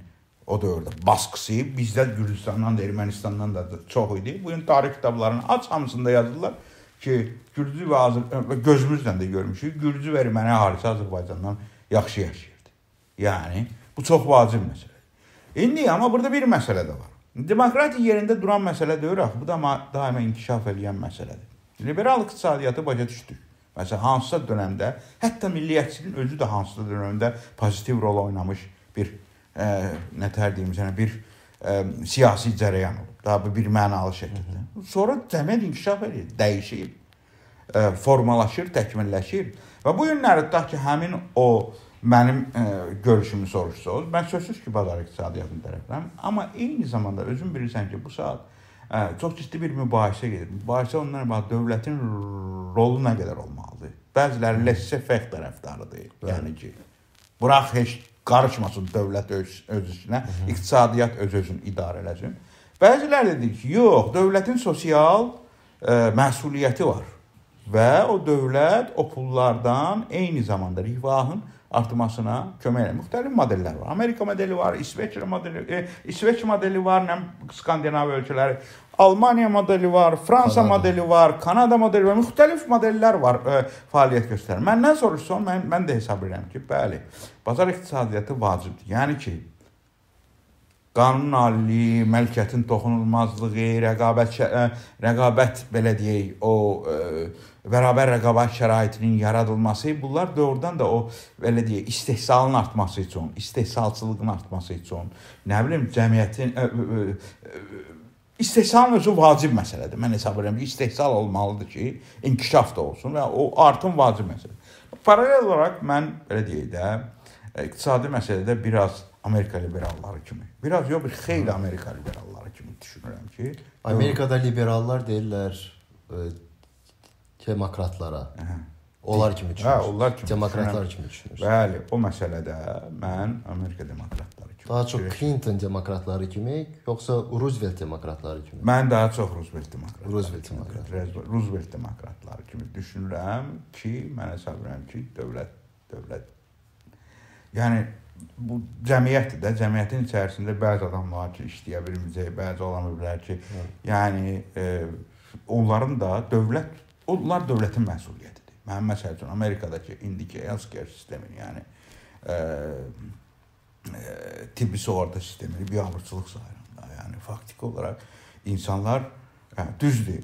o dövrdə baskısı bizdə Gürcüstandan da, Ermənistandan da çox idi. Bu gün tarix kitablarının aç hamısında yazırlar ki, Gürcü və Azər gözümüzlə də görmüşük. Gürcü və Erməni əhalisi Azərbaycandan yaxşı yaşayırdı. Yəni bu çox vacib məsələdir. İndi amma burada bir məsələ də var. Demokratiya yerində duran məsələ deyil axı. Bu da daima inkişaf edən məsələdir. Liberal iqtisadiyyatı başa düşdük. Məsələn, hansısa dövrdə, hətta milliyyətçiliyin özü də hansısa dövrdə pozitiv rol oynamış bir e, nə tər deyim sənə bir ə, e, siyasi cərəyan olub. Daha bir mənalı şəkildə. Sonra cəmiyyət inkişaf edir, dəyişir, ə, e, formalaşır, təkmilləşir və bu günləri tutaq ki, həmin o mənim ə, e, görüşümü soruşsanız, mən sözsüz ki, bazar iqtisadiyyatını tərəfləm, amma eyni zamanda özün bilirsən ki, bu saat ə, çox ciddi bir mübahisə gedir. Mübahisə ondan ibarət dövlətin rolu nə qədər olmalıdır? Bəziləri laissez-faire tərəfdarıdır. Bəli. Yəni ki, burax heç qarışmasın dövlət öz, öz işinə, iqtisadiyyat öz özünü idarə eləsin. Bəziləri deyir ki, yox, dövlətin sosial ə, e, məsuliyyəti var və o dövlət o pullardan eyni zamanda rifahın artmasına kömək edir. Müxtəlif modellər var. Amerika modeli var, İsveç modeli, e, İsveç modeli var, nə Skandinav ölkələri, Almaniya modeli var, Fransa Kanada. modeli var, Kanada modeli var, müxtəlif modellər var e, fəaliyyət göstərir. Məndən soruşsan, mən mən də hesab edirəm ki, bəli, bazar iqtisadiyyatı vacibdir. Yəni ki, qanun aliliyi, mülkiyyətin toxunulmazlığı, rəqabət ə, e, rəqabət belə deyək, o ə, e, bərabər rəqabət şəraitinin yaradılması, bunlar doğrudan da o belə deyək, istehsalın artması üçün, istehsalçılığın artması üçün, nə bilim, cəmiyyətin ə, ə, ə, istehsalın özü vacib məsələdir. Mən hesab edirəm ki, istehsal olmalıdır ki, inkişaf da olsun və o artım vacib məsələdir. Paralel olaraq mən belə deyək də, iqtisadi məsələdə biraz Amerika liberalları kimi. Biraz yox, bir xeyli Amerika liberalları kimi düşünürəm ki, Amerikada liberallar deyirlər demokratlara. Hə. Onlar kimi düşünür. Hə, onlar kimi. Demokratlar kimi düşünür. Bəli, o məsələdə mən Amerika demokratları kimi. Daha çox Clinton demokratları kimi, yoxsa Roosevelt demokratları kimi? Mən daha çox Roosevelt demokratları. Roosevelt demokratları. Roosevelt demokratları kimi düşünürəm ki, mən hesab edirəm ki, dövlət dövlət yəni bu cəmiyyətdir də, cəmiyyətin içərisində bəzi adamlar ki, işləyə bilməyəcək, bəzi ola bilər ki, Hı. yəni e, onların da dövlət onlar dövlətin məsuliyyətidir. Mənim məsəl üçün Amerikadakı indiki healthcare sistemi, yəni e, e, tibbi sığorta sistemi, biabırçılıq sayılır. Yəni faktiki olaraq insanlar hə, düzdür.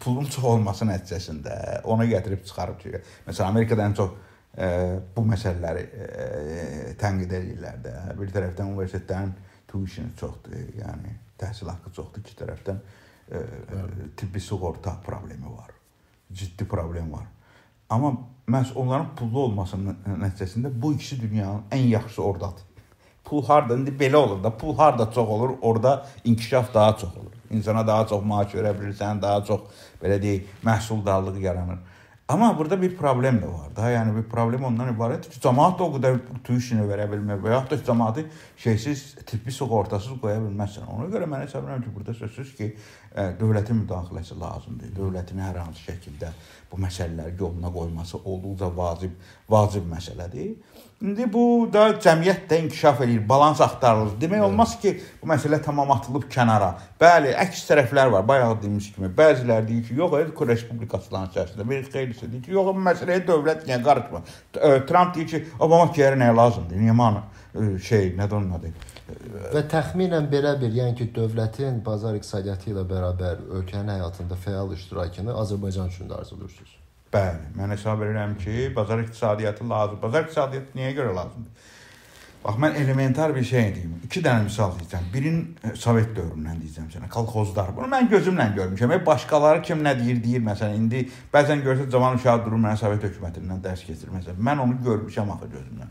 Pulun çox olması nəticəsində ona gətirib çıxarıb ki, məsələn Amerikada ən çox e, bu məsələləri e, tənqid edirlər də. Bir tərəfdən universitetlərin tuition çoxdur, yəni təhsil haqqı çoxdur, iki tərəfdən e, tibbi sığorta problemi var. ciddi problem var. Amma məhz onların pullu olmasının nəticəsində bu ikisi dünyanın ən yaxşısı ordadır. Pul harda indi belə olur da, pul harda çox olur, orada inkişaf daha çox olur. İnsana daha çox maaş verə bilirsən, daha çox belə deyək, məhsuldarlıq yaranır. Amma burada bir problem də var da. Yəni bir problem ondan ibarətdir ki, cəmaət o qədər tuition verə bilmir və yaxud da cəmaəti şeysiz, tibbi sığortasız qoya bilməzsən. Ona görə mən hesab edirəm ki, burada sözsüz ki, ə, dövlətin müdaxiləsi lazımdır. Dövlətin hər hansı şəkildə bu məsələləri yoluna qoyması olduqca vacib, vacib məsələdir. İndi bu da cəmiyyət də inkişaf eləyir, balans axtarılır. Demək olmaz ki, bu məsələ tamam atılıb kənara. Bəli, əks tərəflər var. Bayaq dediyimiz kimi, bəziləri deyir ki, yox, el respublikaçıların içərisində. Bir xeyirsə deyir ki, yox, bu məsələyə dövlət niyə qarışmır? Trump deyir ki, Obama kiyərə nəyə lazımdır? Niyə mana şey, nədir onun adı? Və təxminən belə bir, yəni ki, dövlətin bazar iqtisadiyyatı ilə bərabər ölkənin həyatında fəal iştirakını Azərbaycan üçün də arzulursunuz. Bəli, mən hesab edirəm ki, bazar iqtisadiyyatı lazım. Bazar iqtisadiyyatı niyə görə lazımdır? Bax mən elementar bir şey deyim. 2 dənə misal deyəcəm. Birin e, Sovet dövründən deyəcəm sənə. Kolxozlar. Bunu mən gözümlə görmüşəm. Hep başqaları kim nə deyir, deyir məsələn. İndi bəzən görsə cavan uşaq durur mənə Sovet hökumətindən dərs keçirir məsələn. Mən onu görmüşəm axı gözümlə.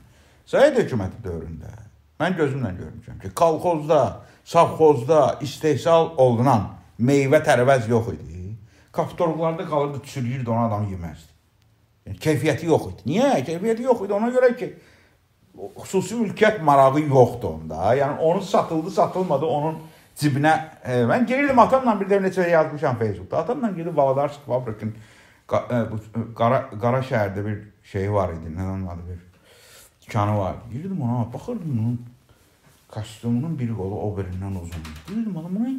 Sovet hökuməti dövründə mən gözümlə görmüşəm ki, kolxozda, savxozda istehsal olunan meyvə tərəvəz yox idi Kaptorqlarda qalırdı, çürüyürdü, onu adam yeməzdi. Yəni keyfiyyəti yox idi. Niyə? Keyfiyyəti yox idi. Ona görə ki, xüsusi mülkiyyət marağı yoxdur onda. Yəni onu satıldı, satılmadı, onun cibinə e, mən gelirdim atamla bir də neçə yazmışam Facebookda. Atamla gedib Valadarsk fabrikin e, qara qara şəhərdə bir şey var idi. Nə onun adı bir dükanı var. Girdim ona, baxırdım bunun kostyumunun bir qolu o birindən uzundur. Dedim adam bunu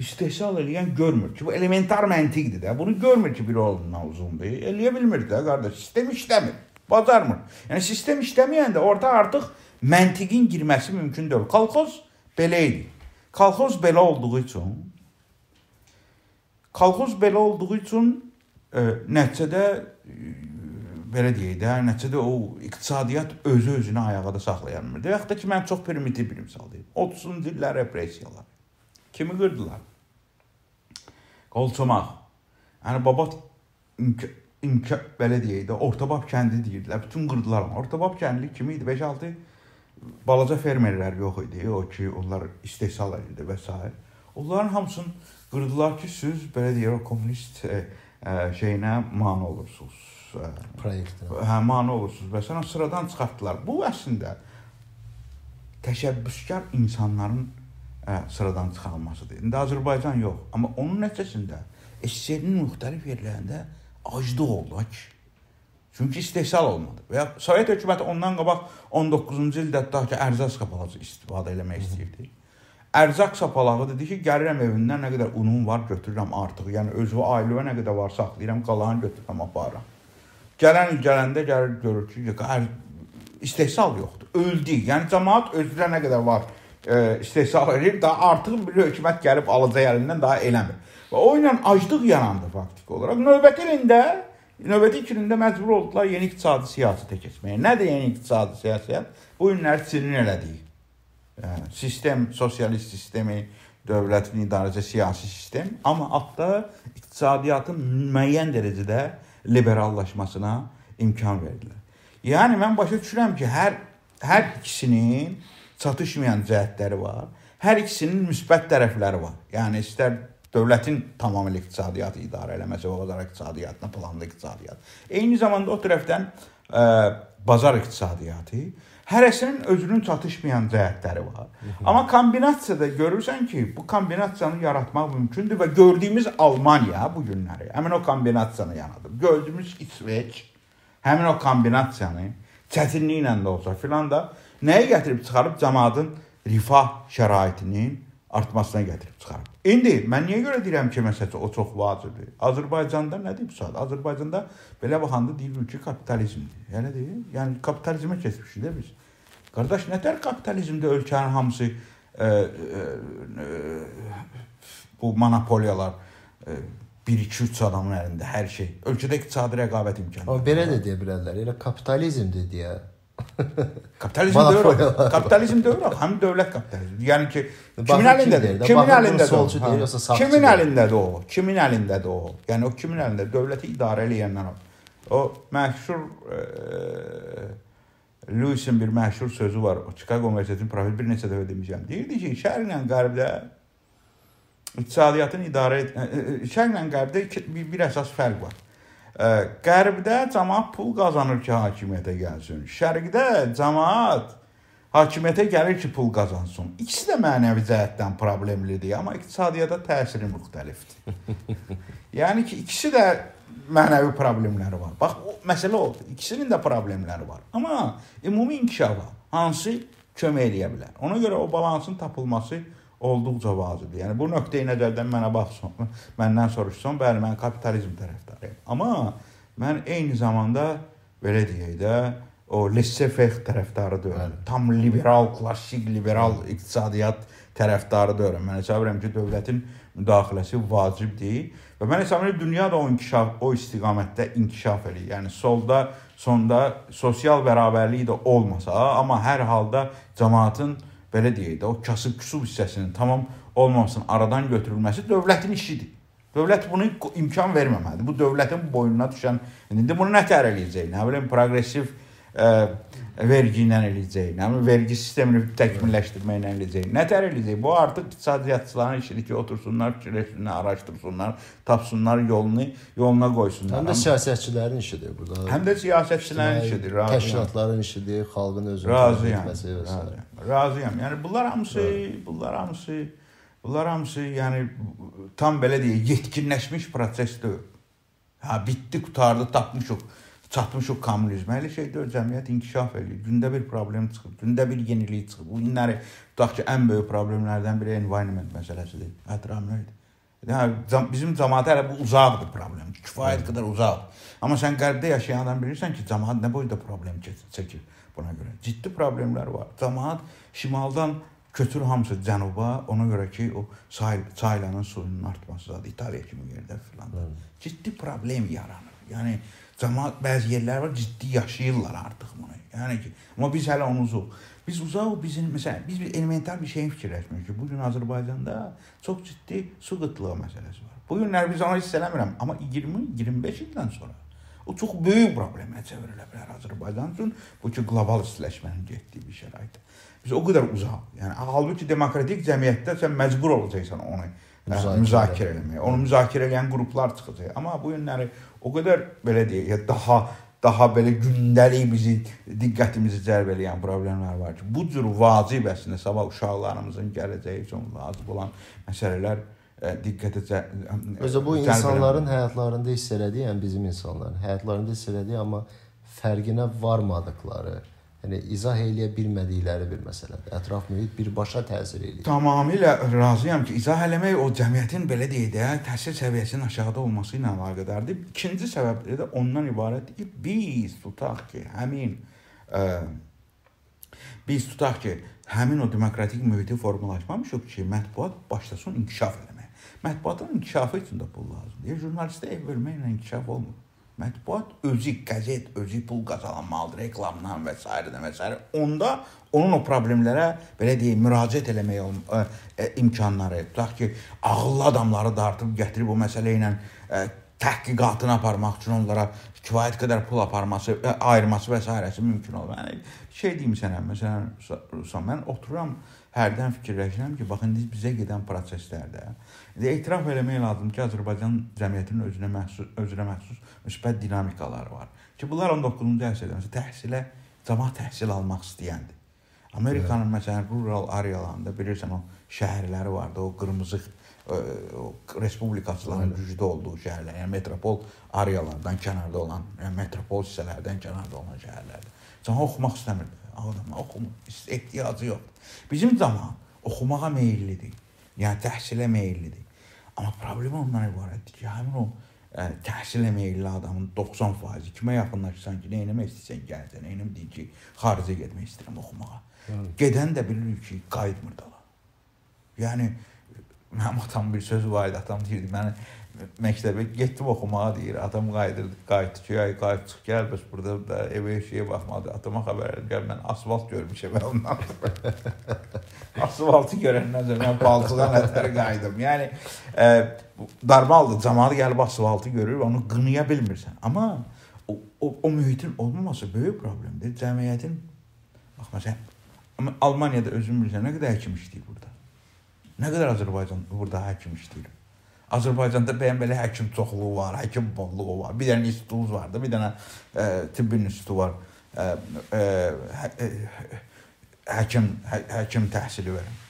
istehsal eləyən görmür ki, bu elementar məntiqdir də. Bunu görmür ki, bir oğlundan uzundur. Eləyə bilmir də qardaş. Sistem işləmir. Bacarmır. Yəni sistem işləməyəndə orada artıq məntiqin girməsi mümkün deyil. Kolxoz belə idi. Kolxoz belə olduğu üçün kolxoz belə olduğu üçün e, nəticədə e, belə deyək də, nəticədə o iqtisadiyyat özü özünü ayağa da saxlaya bilmirdi. Və da ki, mən çox primitiv bir misal deyim. 30-cu illər repressiyalar. Kimi qırdılar? Qolçomaq. Yəni Babat imk imk belə deyək də, Ortabab kəndi deyirdilər. Bütün qırdılar. Ortabab kəndi kimi idi? 5-6 balaca fermerlər yox idi. O ki, onlar istehsal edirdi və s. Onların hamısını qırdılar ki, siz belə deyək, kommunist e, e, şeyinə mane olursunuz. E, Proyektə. Hə, mane olursunuz. Və sonra sıradan çıxartdılar. Bu əslində təşəbbüskar insanların ə, sıradan çıxarılmasıdır. İndi Azərbaycan yox, amma onun nəticəsində SSR-nin müxtəlif yerlərində aclıq oldu ki. Çünki istehsal olmadı. Və ya Sovet hökuməti ondan qabaq 19-cu ildə hətta ki, ərzaq sapalağı istifadə eləmək istəyirdi. Ərzaq sapalağı dedi ki, gəlirəm evindən nə qədər unum var, götürürəm artıq. Yəni özü ailəyə nə qədər var saxlayıram, qalanı götürürəm, aparıram. Gələn il gələndə gəlir görür ki, istehsal yoxdur. Öldü. Yəni cəmaət özünə nə qədər var istehsal edib daha artıq bir hökumət gəlib alacaq əlindən daha eləmir. Və o ilə aclıq yarandı faktiki olaraq. Növbəti ilində, növbəti iki ilində məcbur oldular yeni iqtisadi siyasətə keçməyə. Nədir yeni iqtisadi siyasət? Bu günlər Çinin elədiyi. Yəni, sistem, sosialist sistemi, dövlətin idarəçi siyasi sistem, amma altda iqtisadiyyatın müəyyən dərəcədə liberallaşmasına imkan verdilər. Yəni mən başa düşürəm ki, hər hər ikisinin çatışmayan cəhətləri var. Hər ikisinin müsbət tərəfləri var. Yəni istər dövlətin tamamilə iqtisadiyyatı idarə eləməsi və bazar iqtisadiyyatına planlı iqtisadiyyat. Eyni zamanda o tərəfdən ə, e, bazar iqtisadiyyatı hərəsinin özünün çatışmayan cəhətləri var. Amma kombinasiyada görürsən ki, bu kombinasiyanı yaratmaq mümkündür və gördüyümüz Almaniya bu günləri həmin o kombinasiyanı yaradır. Gördüyümüz İsveç həmin o kombinasiyanı çətinliklə də olsa filan da nəyə gətirib çıxarıb cəmaatın rifah şəraitinin artmasına gətirib çıxarıb. İndi mən niyə görə deyirəm ki, məsələn, o çox vacibdir. Azərbaycanda nədir bu saat? Azərbaycanda belə baxanda deyilir ki, kapitalizmdir. Yəni deyir, yəni kapitalizmə keçmişik də biz. Qardaş, nətər kapitalizmdə ölkənin hamısı ə, e, ə, e, ə, e, bu monopoliyalar ə, 1-2-3 adamın əlində hər şey. Ölkədə iqtisadi rəqabət imkanı. Amma belə də deyə bilərlər. Elə kapitalizmdir deyə (laughs) Kapitalizm. Monopoliyalar. Kapitalizm deyil, həm dövlət kapitalizmi. Yəni ki, kimin kim əlindədir? Kimin əlindədir? o? Kimin əlindədir o? Kimin əlindədir o? Yəni o kimin əlində? Dövləti idarə edənlər o. Məşhur e, Lewis'in bir məşhur sözü var. O Chicago Universitetinin professor bir neçə dəfə demişəm. Deyirdi ki, şərqlə qərbdə iqtisadiyyatın idarə e, e, şərqlə qərbdə bir, bir əsas fərq var. Qərbdə cəmaət pul qazanır ki, hakimiyyətə gəlsin. Şərqdə cəmaət hakimiyyətə gəlir ki, pul qazansın. İkisi də mənəvi cəhətdən problemlidir, amma iqtisadiyyata təsiri müxtəlifdir. (laughs) yəni ki, ikisi də mənəvi problemləri var. Bax, o məsələ odur. İkisinin də problemləri var. Amma ümumi inkişafa hansı kömək eləyə bilər? Ona görə o balansın tapılması olduqca vacibdir. Yəni bu nöqteyi nəzərdən mənə baxsan, məndən soruşsan, bəli, mən kapitalizm tərəfdarıyam. Amma mən eyni zamanda belə deyək də, o laissez-faire tərəfdarı deyiləm. Tam liberal, klassik liberal iqtisadiyyat tərəfdarı deyiləm. Mən hesab edirəm ki, dövlətin müdaxiləsi vacibdir və mən hesab edirəm dünya da o inkişaf, o istiqamətdə inkişaf eləyir. Yəni solda, sonda sosial bərabərlik də olmasa, amma hər halda cəmaətin belə deyək də, o kasıb-küsub hissəsinin tamam olmamasının aradan götürülməsi dövlətin işidir. Dövlət bunu imkan verməməlidir. Bu dövlətin boynuna düşən, indi bunu nə tər eləyəcək? Nə bilim, proqressiv ə, vergi ilə eləyəcək, nə bilim, vergi sistemini təkmilləşdirməklə eləyəcək. Nə tər eləyəcək? Bu artıq iqtisadiyyatçıların işidir ki, otursunlar, fikirləşsinlər, araşdırsınlar, tapsınlar yolunu, yoluna qoysunlar. Həm də siyasətçilərin işidir burada. həm də siyasətçilərin işidir. razıyam. Təşkilatların işidir, xalqın özünün Razıyam. Razıyam. Razıyam. Yəni bunlar hamısı, bunlar hamısı, bunlar hamısı yəni tam belə deyək, yetkinləşmiş proses deyil. Ha, bitdi, qutardı, tapmışıq, çatmışıq kommunizmə. Elə şey deyil, cəmiyyət inkişaf eləyir. Gündə bir problem çıxır, gündə bir yenilik çıxır. Bu günləri tutaq ki, ən böyük problemlərdən biri environment məsələsidir. Ətraf mühit. Yəni bizim cəmaətə hələ bu uzaqdır problem. Kifayət qədər uzaqdır. Amma sən qərbdə yaşayan adam bilirsən ki, cəmaət nə boyda problem çək- çəkir buna görə. Ciddi problemlər var. Cəmaət şimaldan köçür hamısı cənuba, ona görə ki, o çay çaylanın suyunun artması zadı İtaliya kimi yerdə filan. Ciddi problem yaranır. Yəni cəmaət bəzi yerlər var, ciddi yaşayırlar artıq bunu. Yəni ki, amma biz hələ onu uzuq. Biz uzaq bizim məsələn biz bir elementar bir şeyin fikirləşmirik ki, bu gün Azərbaycanda çox ciddi su qıtlığı məsələsi var. Bu günlər biz onu hiss eləmirəm, amma 20-25 ildən sonra o çox böyük problemə çevrilə bilər Azərbaycan üçün bu ki qlobal istiləşmənin getdiyi bir şərait. Biz o qədər uzaq. Yəni halbuki demokratik cəmiyyətdə sən məcbur olacaqsan onu Müzakirə müzakirə, müzakirə eləməyə. Onu müzakirə edən qruplar çıxacaq. Amma bu günləri o qədər belə deyək, daha daha belə gündəlik bizi diqqətimizi cəlb edən problemlər var ki, bu cür vacib əslində sabah uşaqlarımızın gələcəyi üçün lazım olan məsələlər ə, diqqətə cəlb Özü bu insanların həyatlarında hiss elədiyi, yəni bizim insanların həyatlarında hiss elədiyi, amma fərqinə varmadıkları, yəni izah eləyə bilmədikləri bir məsələdir. Ətraf mühit birbaşa təsir eləyir. Tamamilə razıyam ki, izah eləmək o cəmiyyətin belə deyək də təhsil səviyyəsinin aşağıda olması ilə əlaqədardır. İkinci səbəbləri də ondan ibarətdir ki, biz tutaq ki, həmin ə, biz tutaq ki, həmin o demokratik mühiti formalaşmamışıq ki, mətbuat başlasın inkişaf eləməyə. Mətbuatın inkişafı üçün də pul lazımdır. Jurnalistə ev verməklə inkişaf olmur. Mətbuat özü qəzet, özü pul qazanmalıdır, reklamdan və s. və s. Onda onun o problemlərə belə deyək, müraciət eləmək ol- ə, ə, imkanları, tutaq ki, ağıllı adamları dartıb gətirib o məsələ ilə ə, təhqiqatını aparmaq üçün onlara kifayət qədər pul aparması, ayırması və s. mümkün olur. Yəni şey deyim sənə, məsələn, Ruslan, mən otururam, hərdən fikirləşirəm ki, bax indi bizə gedən proseslərdə indi etiraf eləmək lazım ki, Azərbaycan cəmiyyətinin özünə məxsus özünə məxsus müsbət dinamikaları var. Ki bunlar 19-cu əsrdə məsələn təhsilə cəmaət təhsil almaq istəyəndir. Amerikanın məsələn rural arealarında bilirsən o şəhərləri vardı, o qırmızı ə, o respublikaçıların güclü olduğu şəhərlər, yəni metropol arealardan kənarda olan, yəni metropol hissələrdən kənarda olan şəhərlərdir. Cəmaət oxumaq istəmirdi. Adam oxumur, ehtiyacı yoxdur. Bizim cəmaət oxumağa meyllidir. Yəni təhsilə meyllidir. Amma problem ondan ibarətdir ki, həmin o ə, təhsilə meylli adamın 90% kimə yaxınlaşırsan ki, nə etmək istəyirsən gəlsən, nə etmək deyir ki, xaricə getmək istəyirəm oxumağa. Gedən də bilir ki, qayıtmır da. Yəni mənim atam bir sözü var idi, atam deyirdi, məni məktəbə getdim oxumağa deyir. Atam qayıdırdı, qayıtdı ki, ay qayıt çıx gəl bəs burada da evə eşiyə baxmadı. Atama xəbər gəl mən asfalt görmüşəm və (laughs) ondan. Asfaltı görəndən sonra mən palçıdan ətəri qayıdım. Yəni e, normaldır. Cəmaət gəlib asfaltı görür, onu qınaya bilmirsən. Amma o, o, o mühitin olmaması böyük problemdir. Cəmiyyətin bax məsələn Almaniyada özün bilirsən nə qədər həkim işləyir burada. Nə qədər Azərbaycan burada həkim işləyir. Azərbaycanda belə həkim çoxluğu var, həkim bolluğu var. Bir dənə institutumuz var da, bir dənə e, tibbi institutu var. E, e, hə, e, həkim hə, həkim təhsili verin.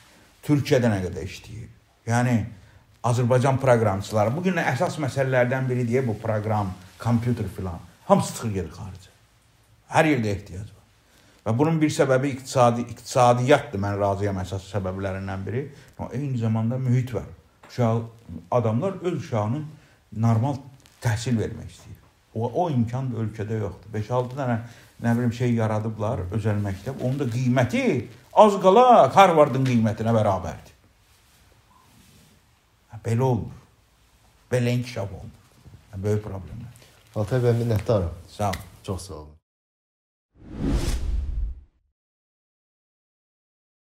Türkiyədə nə qədər işləyir. Yəni Azərbaycan proqramçıları bu gün əsas məsələlərdən biri deyə bu proqram, kompüter filan hamısı çıxır gedir xaricə. Hər yerdə ehtiyac var. Və bunun bir səbəbi iqtisadi iqtisadiyyatdır. Mən razıyam əsas səbəblərindən biri. Amma eyni zamanda mühit var. Uşaq adamlar öz uşağının normal təhsil vermək istəyir. O, o imkan da ölkədə yoxdur. 5-6 dənə nə bilim şey yaradıblar, özəl məktəb. Onun da qiyməti az qala Harvardın qiymətinə bərabərdir. Belə olmur. Belə inkişaf olmur. Böyük problemlər. Altay bəy minnətdaram. Sağ ol. Çox sağ olun.